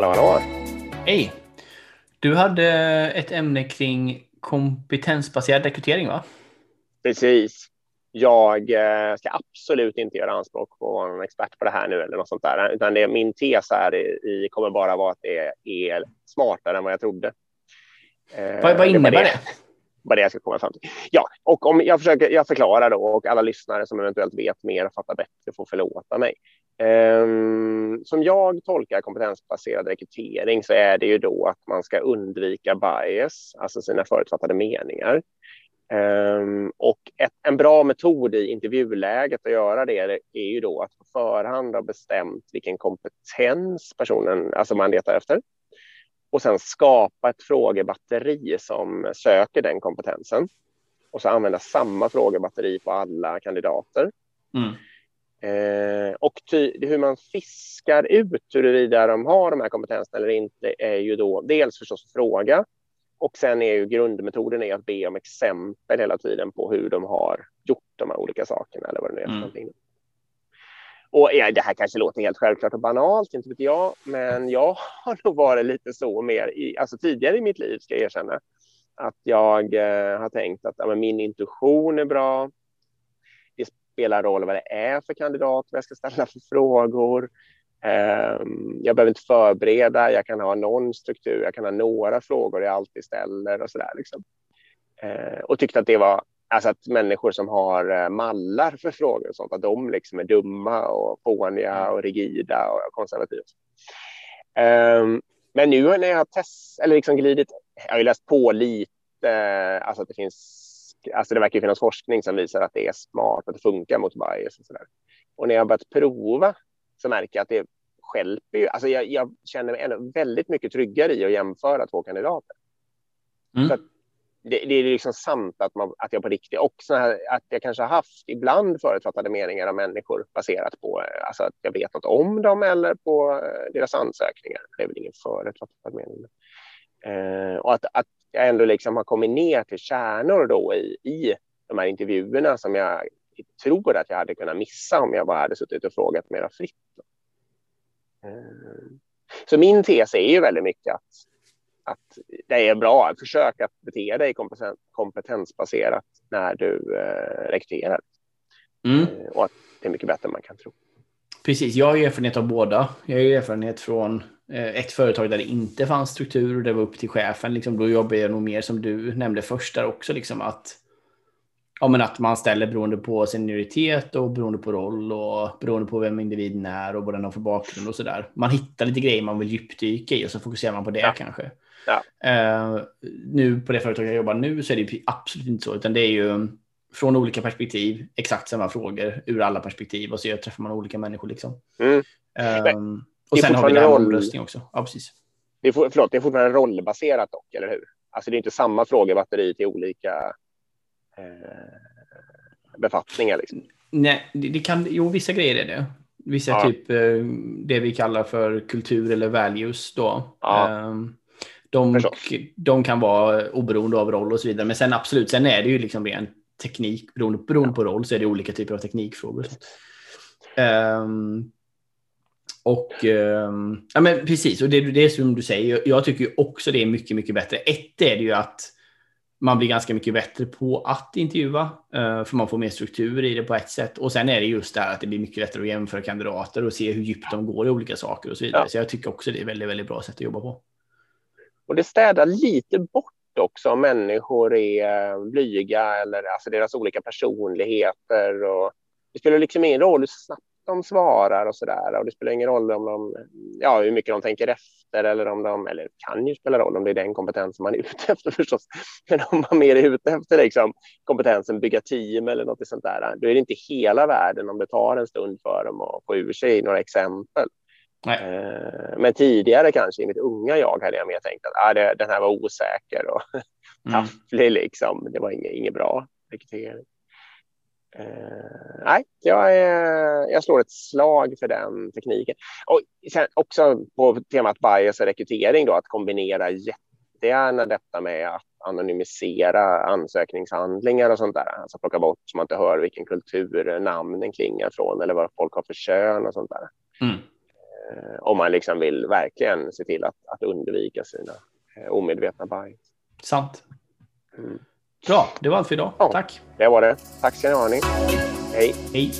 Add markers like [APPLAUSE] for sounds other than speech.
Hallå, hallå. Hej! Du hade ett ämne kring kompetensbaserad rekrytering, va? Precis. Jag eh, ska absolut inte göra anspråk på att vara en expert på det här nu eller något sånt där, utan det, min tes här i, kommer bara vara att det är smartare än vad jag trodde. Eh, vad, vad innebär det? det? Vad det jag ska komma fram till. Ja, och om jag försöker, jag förklarar då och alla lyssnare som eventuellt vet mer och fattar bättre får förlåta mig. Ehm, som jag tolkar kompetensbaserad rekrytering så är det ju då att man ska undvika bias, alltså sina förutfattade meningar. Ehm, och ett, en bra metod i intervjuläget att göra det är ju då att på förhand ha bestämt vilken kompetens personen, alltså man letar efter. Och sen skapa ett frågebatteri som söker den kompetensen. Och så använda samma frågebatteri på alla kandidater. Mm. Eh, och ty, hur man fiskar ut huruvida de har de här kompetenserna eller inte är ju då dels förstås fråga och sen är ju grundmetoden är att be om exempel hela tiden på hur de har gjort de här olika sakerna eller vad det nu är för mm. någonting. Och ja, det här kanske låter helt självklart och banalt, inte vet jag, men jag [LAUGHS] har nog varit lite så mer i, alltså tidigare i mitt liv ska jag erkänna, att jag eh, har tänkt att ja, min intuition är bra, spelar roll vad det är för kandidat, vad jag ska ställa för frågor. Ehm, jag behöver inte förbereda, jag kan ha någon struktur, jag kan ha några frågor jag alltid ställer och så där. Liksom. Ehm, och tyckte att det var, alltså att människor som har eh, mallar för frågor och sånt, att de liksom är dumma och fåniga och rigida och konservativa. Ehm, men nu när jag har test, eller liksom glidit, jag har ju läst på lite, alltså att det finns alltså det verkar finnas forskning som visar att det är smart, att det funkar mot bias och så där. Och när jag börjat prova så märker jag att det skälper ju. Alltså jag, jag känner mig ändå väldigt mycket tryggare i att jämföra två kandidater. Mm. Så det, det, är liksom sant att, man, att jag på riktigt också att jag kanske har haft ibland förutfattade meningar om människor baserat på alltså att jag vet något om dem eller på eh, deras ansökningar. Det är väl ingen förutfattad mening. Eh, och att, att jag ändå liksom har kommit ner till kärnor då i, i de här intervjuerna som jag tror att jag hade kunnat missa om jag bara hade suttit och frågat mera fritt. Eh, så min tes är ju väldigt mycket att, att det är bra att försöka bete dig kompetensbaserat när du eh, rekryterar. Mm. Eh, och att det är mycket bättre än man kan tro. Precis, jag har erfarenhet av båda. Jag har erfarenhet från eh, ett företag där det inte fanns struktur och det var upp till chefen. Liksom, då jobbar jag nog mer som du nämnde först där också, liksom att, ja, men att man ställer beroende på senioritet och beroende på roll och beroende på vem individen är och vad den har för bakgrund och så där. Man hittar lite grejer man vill djupdyka i och så fokuserar man på det ja. kanske. Ja. Uh, nu på det företag jag jobbar nu så är det absolut inte så, utan det är ju från olika perspektiv, exakt samma frågor ur alla perspektiv och så träffar man olika människor. Liksom. Mm. Um, och sen har vi det här med omröstning också. Ja, precis. Det är, förlåt, det är fortfarande rollbaserat dock, eller hur? Alltså det är inte samma frågebatteri till olika eh, befattningar. Liksom. Nej, det, det, kan, jo, vissa grejer är det. Vissa ja. typ eh, det vi kallar för kultur eller values då. Ja. Um, de, de, kan vara oberoende av roll och så vidare. Men sen absolut, sen är det ju liksom rent teknik, beroende, beroende på roll så är det olika typer av teknikfrågor. Um, och um, ja, men precis, och det, det är som du säger, jag tycker också det är mycket, mycket bättre. Ett är det ju att man blir ganska mycket bättre på att intervjua, uh, för man får mer struktur i det på ett sätt. Och sen är det just det här att det blir mycket lättare att jämföra kandidater och se hur djupt de går i olika saker och så vidare. Ja. Så jag tycker också det är väldigt, väldigt bra sätt att jobba på. Och det städar lite bort också om människor är eh, blyga eller alltså deras olika personligheter. Och det spelar liksom ingen roll hur snabbt de svarar och så där. Och det spelar ingen roll om de, ja, hur mycket de tänker efter eller om de, eller kan ju spela roll om det är den kompetensen man är ute [LAUGHS] efter förstås. Men om man mer är ute efter liksom, kompetensen bygga team eller något sånt där, då är det inte hela världen om det tar en stund för dem att få ur sig några exempel. Eh, men tidigare kanske i mitt unga jag hade jag mer tänkt att ah, det, den här var osäker och [LAUGHS] mm. tafflig liksom. Det var inget, inget bra rekrytering. Uh, nej, jag, jag slår ett slag för den tekniken. Och sen också på temat bias och rekrytering då, att kombinera jättegärna detta med att anonymisera ansökningshandlingar och sånt där. Alltså plocka bort så man inte hör vilken kultur namnen klingar från eller vad folk har för kön och sånt där. Mm. Eh, om man liksom vill verkligen se till att, att undvika sina eh, omedvetna bias. Sant. Mm. Bra, det var allt för idag. Ja, Tack. Det var det. Tack ska ni ha. Hej. Hej.